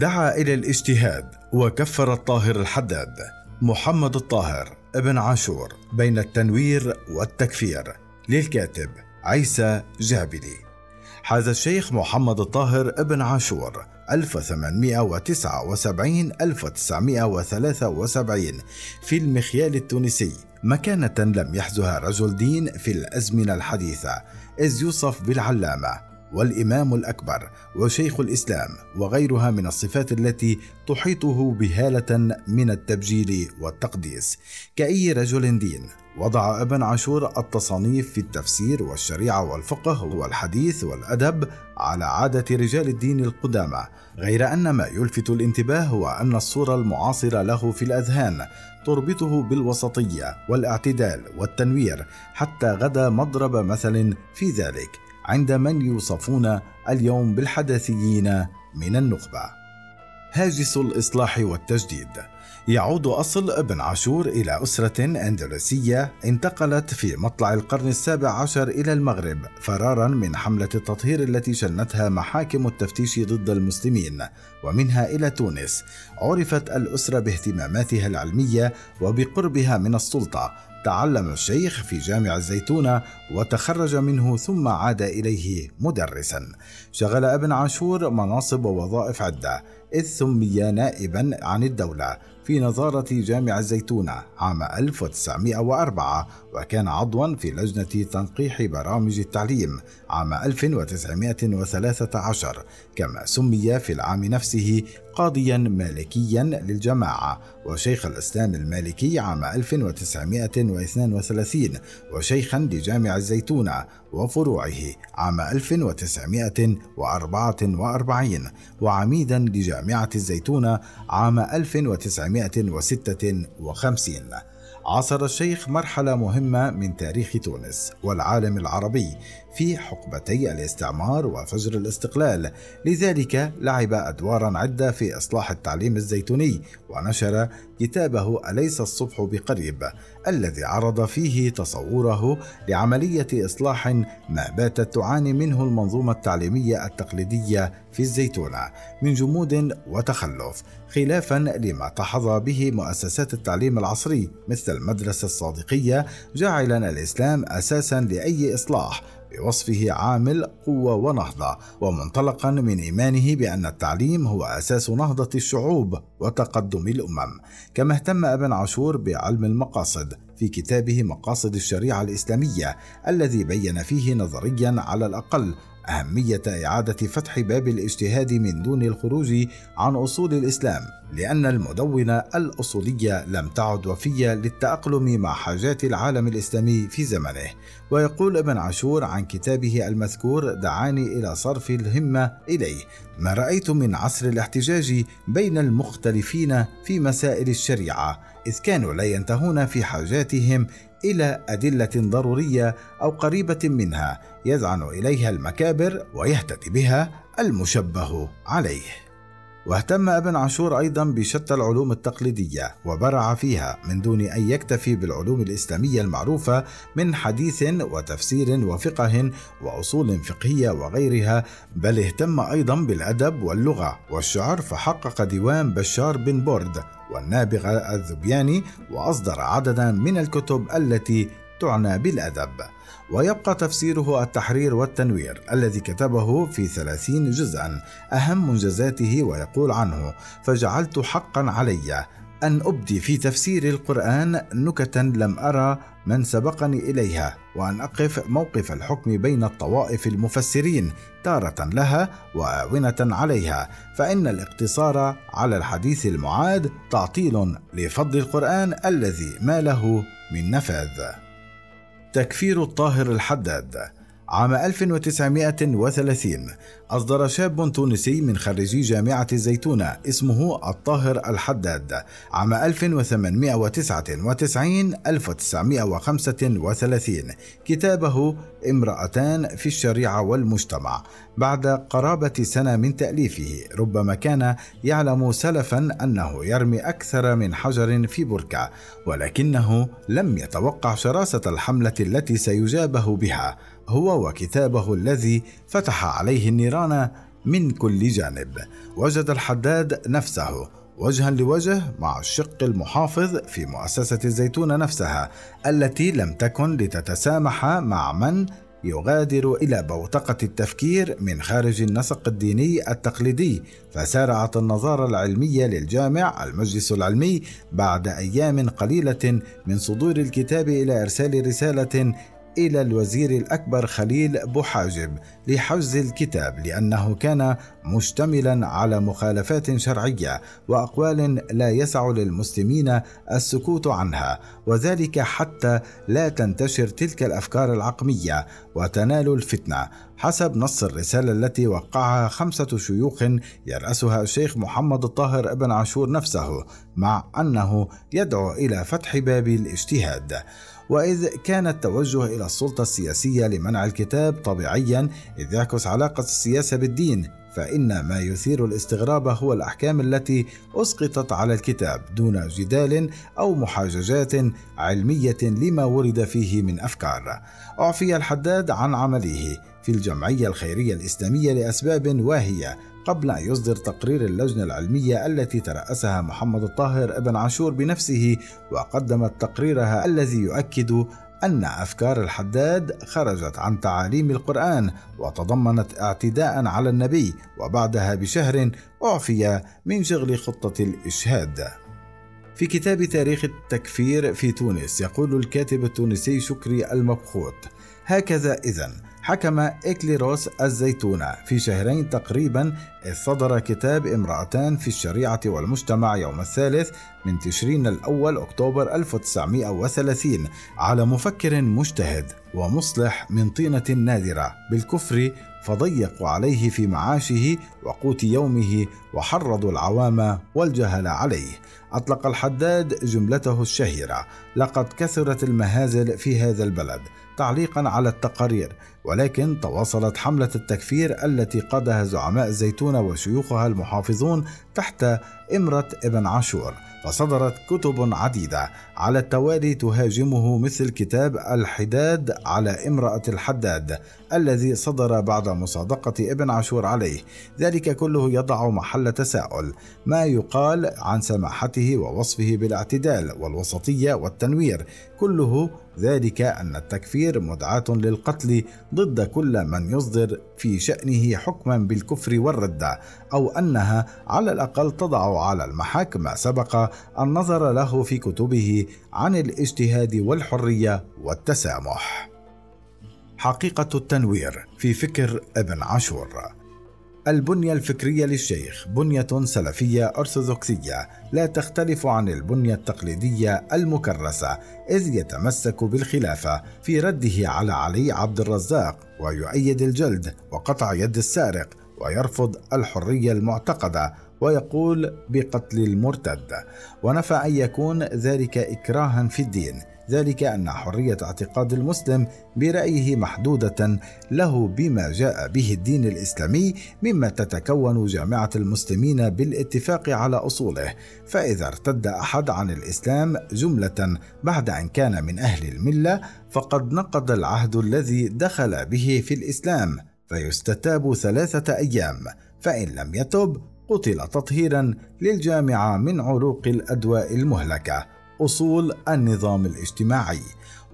دعا إلى الاجتهاد وكفر الطاهر الحداد محمد الطاهر ابن عاشور بين التنوير والتكفير للكاتب عيسى جابلي. حاز الشيخ محمد الطاهر ابن عاشور 1879 1973 في المخيال التونسي. مكانة لم يحزها رجل دين في الأزمنة الحديثة إذ يوصف بالعلامة. والإمام الأكبر وشيخ الإسلام وغيرها من الصفات التي تحيطه بهالة من التبجيل والتقديس. كأي رجل دين وضع ابن عاشور التصانيف في التفسير والشريعة والفقه والحديث والأدب على عادة رجال الدين القدامى غير أن ما يلفت الانتباه هو أن الصورة المعاصرة له في الأذهان تربطه بالوسطية والاعتدال والتنوير حتى غدا مضرب مثل في ذلك. عند من يوصفون اليوم بالحداثيين من النخبة. هاجس الإصلاح والتجديد. يعود أصل ابن عاشور إلى أسرة أندلسية انتقلت في مطلع القرن السابع عشر إلى المغرب فرارا من حملة التطهير التي شنتها محاكم التفتيش ضد المسلمين ومنها إلى تونس. عرفت الأسرة باهتماماتها العلمية وبقربها من السلطة تعلم الشيخ في جامع الزيتونة وتخرج منه ثم عاد إليه مدرسا. شغل ابن عاشور مناصب ووظائف عدة إذ سمي نائبا عن الدولة في نظارة جامع الزيتونة عام 1904 وكان عضوا في لجنة تنقيح برامج التعليم عام 1913 كما سمي في العام نفسه قاضيا مالكيا للجماعة. وشيخ الإسلام المالكي عام 1932 وشيخا لجامع الزيتونة وفروعه عام 1944 وعميدا لجامعة الزيتونة عام 1956 عاصر الشيخ مرحلة مهمة من تاريخ تونس والعالم العربي في حقبتي الاستعمار وفجر الاستقلال. لذلك لعب أدوارا عدة في إصلاح التعليم الزيتوني ونشر كتابه أليس الصبح بقريب الذي عرض فيه تصوره لعملية إصلاح ما باتت تعاني منه المنظومة التعليمية التقليدية في الزيتونة من جمود وتخلف خلافا لما تحظى به مؤسسات التعليم العصري مثل المدرسة الصادقية جاعلا الإسلام أساسا لأي إصلاح بوصفه عامل قوة ونهضة ومنطلقا من إيمانه بأن التعليم هو أساس نهضة الشعوب وتقدم الأمم. كما اهتم ابن عاشور بعلم المقاصد في كتابه مقاصد الشريعة الإسلامية الذي بين فيه نظريا على الأقل أهمية إعادة فتح باب الاجتهاد من دون الخروج عن أصول الإسلام لأن المدونة الأصولية لم تعد وفية للتأقلم مع حاجات العالم الإسلامي في زمنه. ويقول ابن عاشور عن كتابه المذكور دعاني إلى صرف الهمة إليه. ما رأيت من عصر الاحتجاج بين المختلفين في مسائل الشريعة إذ كانوا لا ينتهون في حاجاتهم إلى أدلة ضرورية أو قريبة منها يذعن إليها المكابر ويهتدي بها المشبه عليه. واهتم ابن عاشور أيضا بشتى العلوم التقليدية وبرع فيها من دون أن يكتفي بالعلوم الإسلامية المعروفة من حديث وتفسير وفقه وأصول فقهية وغيرها بل اهتم أيضا بالأدب واللغة والشعر فحقق ديوان بشار بن بورد والنابغة الذبياني وأصدر عددا من الكتب التي تعنى بالأدب. ويبقى تفسيره التحرير والتنوير الذي كتبه في ثلاثين جزءا أهم منجزاته ويقول عنه فجعلت حقا علي أن أبدي في تفسير القرآن نكتا لم أرى من سبقني إليها وأن أقف موقف الحكم بين الطوائف المفسرين تارة لها وآونة عليها فإن الاقتصار على الحديث المعاد تعطيل لفضل القرآن الذي ما له من نفاذ. تكفير الطاهر الحداد. عام 1930 أصدر شاب تونسي من خريجي جامعة الزيتونة اسمه الطاهر الحداد عام 1899 1935 كتابه امرأتان في الشريعة والمجتمع. بعد قرابة سنة من تأليفه ربما كان يعلم سلفا أنه يرمي أكثر من حجر في بركة ولكنه لم يتوقع شراسة الحملة التي سيجابه بها. هو وكتابه الذي فتح عليه النيران من كل جانب. وجد الحداد نفسه وجها لوجه مع الشق المحافظ في مؤسسة الزيتون نفسها التي لم تكن لتتسامح مع من يغادر إلى بوتقة التفكير من خارج النسق الديني التقليدي. فسارعت النظارة العلمية للجامع المجلس العلمي بعد أيام قليلة من صدور الكتاب إلى إرسال رسالة إلى الوزير الأكبر خليل بوحاجب لحجز الكتاب لأنه كان مشتملا على مخالفات شرعية وأقوال لا يسع للمسلمين السكوت عنها وذلك حتى لا تنتشر تلك الأفكار العقمية وتنال الفتنة. حسب نص الرسالة التي وقعها خمسة شيوخ يرأسها الشيخ محمد الطاهر ابن عاشور نفسه مع أنه يدعو إلى فتح باب الاجتهاد. وإذ كان التوجه إلى السلطة السياسية لمنع الكتاب طبيعيا إذ يعكس علاقة السياسة بالدين فإن ما يثير الاستغراب هو الأحكام التي أسقطت على الكتاب دون جدال أو محاججات علمية لما ورد فيه من أفكار. أعفي الحداد عن عمله في الجمعية الخيرية الإسلامية لأسباب واهية قبل أن يصدر تقرير اللجنة العلمية التي ترأسها محمد الطاهر ابن عاشور بنفسه وقدمت تقريرها الذي يؤكد أن أفكار الحداد خرجت عن تعاليم القرآن وتضمنت اعتداء على النبي وبعدها بشهر أعفي من شغل خطة الإشهاد. في كتاب تاريخ التكفير في تونس يقول الكاتب التونسي شكري المبخوت هكذا إذن حكم إكليروس الزيتونة في شهرين تقريبا إذ صدر كتاب امرأتان في الشريعة والمجتمع يوم الثالث من تشرين الأول أكتوبر 1930 على مفكر مجتهد ومصلح من طينة نادرة بالكفر فضيقوا عليه في معاشه وقوت يومه وحرضوا العوام والجهل عليه. أطلق الحداد جملته الشهيرة لقد كثرت المهازل في هذا البلد تعليقا على التقارير ولكن تواصلت حملة التكفير التي قادها زعماء الزيتونة وشيوخها المحافظون تحت إمرة ابن عاشور فصدرت كتب عديدة. على التوالي تهاجمه مثل كتاب الحداد على امرأة الحداد الذي صدر بعد مصادقة ابن عاشور عليه. ذلك كله يضع محل تساؤل ما يقال عن سماحته ووصفه بالاعتدال والوسطية والتنوير كله ذلك أن التكفير مدعاة للقتل ضد كل من يصدر في شأنه حكما بالكفر والردة أو أنها على الأقل تضع على المحك ما سبق النظر له في كتبه عن الاجتهاد والحرية والتسامح. حقيقة التنوير في فكر ابن عاشور البنية الفكرية للشيخ بنية سلفية أرثوذكسية لا تختلف عن البنية التقليدية المكرسة إذ يتمسك بالخلافة في رده على علي عبد الرزاق ويؤيد الجلد وقطع يد السارق ويرفض الحرية المعتقدة ويقول بقتل المرتد ونفى أن يكون ذلك إكراها في الدين ذلك أن حرية اعتقاد المسلم برأيه محدودة له بما جاء به الدين الإسلامي مما تتكون جامعة المسلمين بالاتفاق على أصوله فإذا ارتد أحد عن الإسلام جملة بعد أن كان من أهل الملة فقد نقض العهد الذي دخل به في الإسلام فيستتاب ثلاثة أيام فإن لم يتب قتل تطهيرا للجامعة من عروق الأدواء المهلكة أصول النظام الاجتماعي.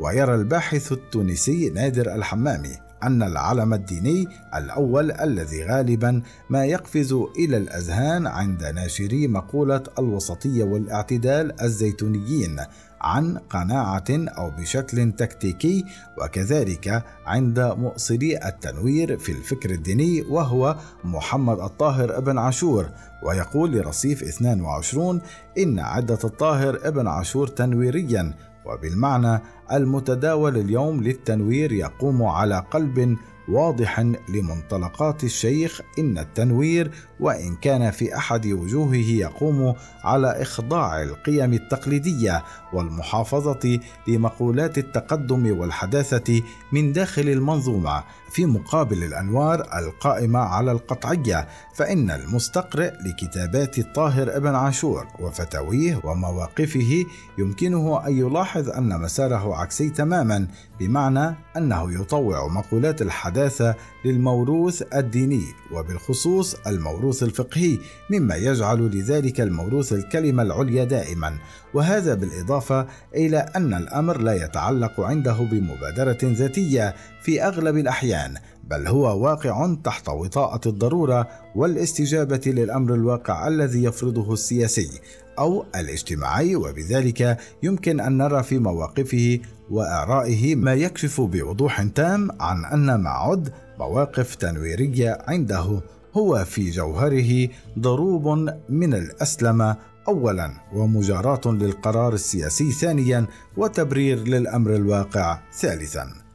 ويرى الباحث التونسي نادر الحمامي أن العلم الديني الأول الذي غالبا ما يقفز إلى الأذهان عند ناشري مقولة الوسطية والاعتدال الزيتونيين. عن قناعة أو بشكل تكتيكي وكذلك عند مؤصلي التنوير في الفكر الديني وهو محمد الطاهر ابن عاشور. ويقول لرصيف 22 إن عدة الطاهر ابن عاشور تنويريا وبالمعنى المتداول اليوم للتنوير يقوم على قلب واضح لمنطلقات الشيخ إن التنوير وإن كان في أحد وجوهه يقوم على إخضاع القيم التقليدية والمحافظة لمقولات التقدم والحداثة من داخل المنظومة. في مقابل الأنوار القائمة على القطعية فإن المستقرئ لكتابات الطاهر ابن عاشور وفتاويه ومواقفه يمكنه أن يلاحظ أن مساره عكسي تماما بمعنى أنه يطوع مقولات الحداثة للموروث الديني وبالخصوص الموروث الفقهي مما يجعل لذلك الموروث الكلمة العليا دائما. وهذا بالإضافة إلى أن الأمر لا يتعلق عنده بمبادرة ذاتية في أغلب الأحيان بل هو واقع تحت وطاءة الضرورة والاستجابة للأمر الواقع الذي يفرضه السياسي أو الاجتماعي وبذلك يمكن أن نرى في مواقفه وآرائه ما يكشف بوضوح تام عن أن ما عد مواقف تنويرية عنده هو في جوهره ضروب من الأسلمة اولا ومجاراة للقرار السياسي ثانيا وتبرير للأمر الواقع ثالثا.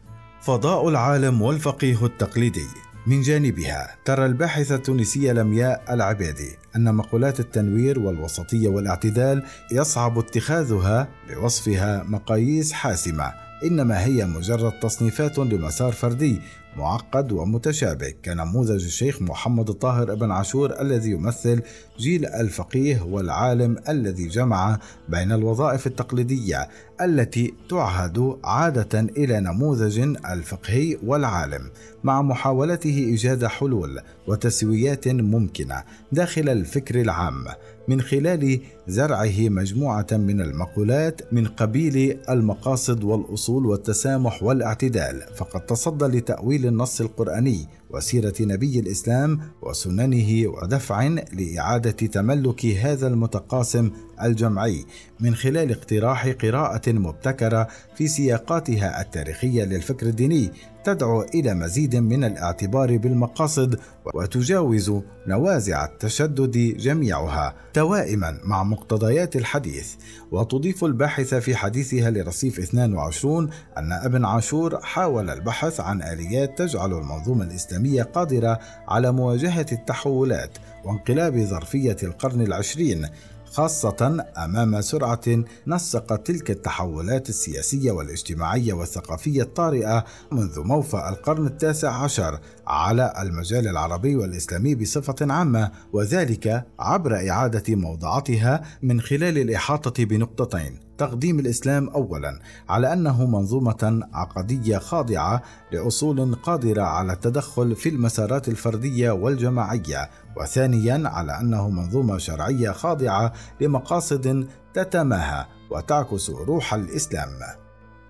فضاء العالم والفقيه التقليدي. من جانبها ترى الباحثة التونسية لمياء العبادي أن مقولات التنوير والوسطية والاعتدال يصعب اتخاذها بوصفها مقاييس حاسمة إنما هي مجرد تصنيفات لمسار فردي معقد ومتشابك كنموذج الشيخ محمد الطاهر ابن عاشور الذي يمثل جيل الفقيه والعالم الذي جمع بين الوظائف التقليدية التي تعهد عادة إلى نموذج الفقهي والعالم مع محاولته إيجاد حلول وتسويات ممكنة داخل الفكر العام من خلال زرعه مجموعة من المقولات من قبيل المقاصد والأصول والتسامح والاعتدال. فقد تصدى لتأويل النص القرآني وسيرة نبي الإسلام وسننه ودفع لإعادة تملك هذا المتقاسم الجمعي من خلال اقتراح قراءة مبتكرة في سياقاتها التاريخية للفكر الديني تدعو إلى مزيد من الاعتبار بالمقاصد وتجاوز نوازع التشدد جميعها توائما مع مقتضيات الحديث. وتضيف الباحثه في حديثها لرصيف 22 أن ابن عاشور حاول البحث عن آليات تجعل المنظومة الإسلامية قادرة على مواجهة التحولات وانقلاب ظرفية القرن العشرين خاصة أمام سرعة نسقت تلك التحولات السياسية والاجتماعية والثقافية الطارئة منذ موفى القرن التاسع عشر على المجال العربي والإسلامي بصفة عامة وذلك عبر إعادة موضعتها من خلال الإحاطة بنقطتين. تقديم الإسلام اولا على أنه منظومة عقدية خاضعة لأصول قادرة على التدخل في المسارات الفردية والجماعية. وثانيا على أنه منظومة شرعية خاضعة لمقاصد تتماهى وتعكس روح الإسلام.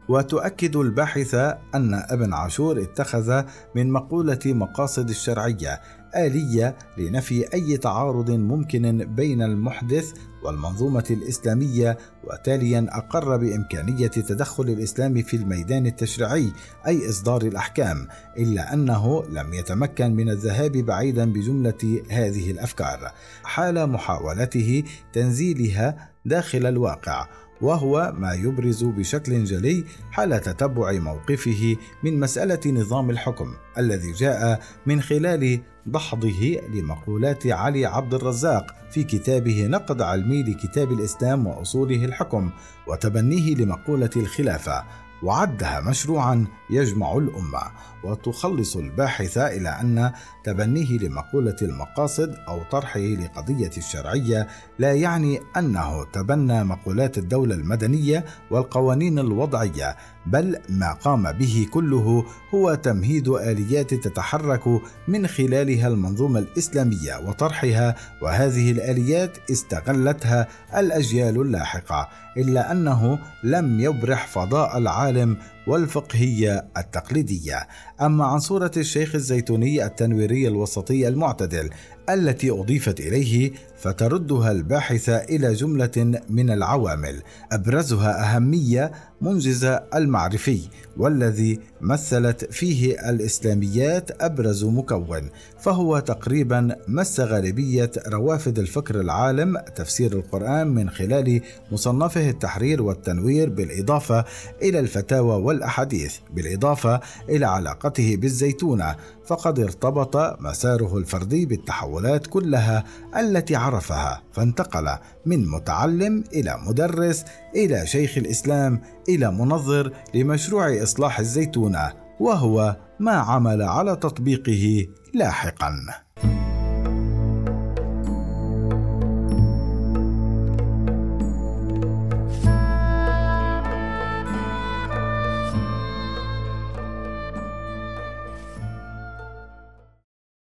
وتؤكد الباحثة أن ابن عاشور اتخذ من مقولة مقاصد الشرعية آلية لنفي أي تعارض ممكن بين المحدث والمنظومة الإسلامية وتاليا أقر بإمكانية تدخل الإسلام في الميدان التشريعي أي إصدار الأحكام إلا أنه لم يتمكن من الذهاب بعيدا بجملة هذه الأفكار. حال محاولته تنزيلها داخل الواقع وهو ما يبرز بشكل جلي حال تتبع موقفه من مسألة نظام الحكم الذي جاء من خلال دحضه لمقولات علي عبد الرزاق في كتابه نقد علمي لكتاب الإسلام وأصوله الحكم وتبنيه لمقولة الخلافة. وعدها مشروعا يجمع الأمة وتخلص الباحث إلى أن تبنيه لمقولة المقاصد أو طرحه لقضية الشرعية لا يعني أنه تبنى مقولات الدولة المدنية والقوانين الوضعية بل ما قام به كله هو تمهيد آليات تتحرك من خلالها المنظومة الإسلامية وطرحها وهذه الآليات استغلتها الأجيال اللاحقة إلا أنه لم يبرح فضاء العالم العالم والفقهية التقليدية. أما عن صورة الشيخ الزيتوني التنويري الوسطي المعتدل التي أضيفت إليه فتردها الباحثه إلى جملة من العوامل. أبرزها أهمية منجز المعرفي والذي مثلت فيه الإسلاميات أبرز مكون فهو تقريبا مس غالبية روافد الفكر العالم تفسير القرآن من خلال مصنفه التحرير والتنوير بالإضافة إلى الفتاوى والأحاديث بالإضافة إلى علاقته بالزيتونة فقد ارتبط مساره الفردي بالتحولات كلها التي عرفها فانتقل من متعلم إلى مدرس إلى شيخ الإسلام إلى منظر لمشروع إصلاح الزيتونة وهو ما عمل على تطبيقه لاحقا.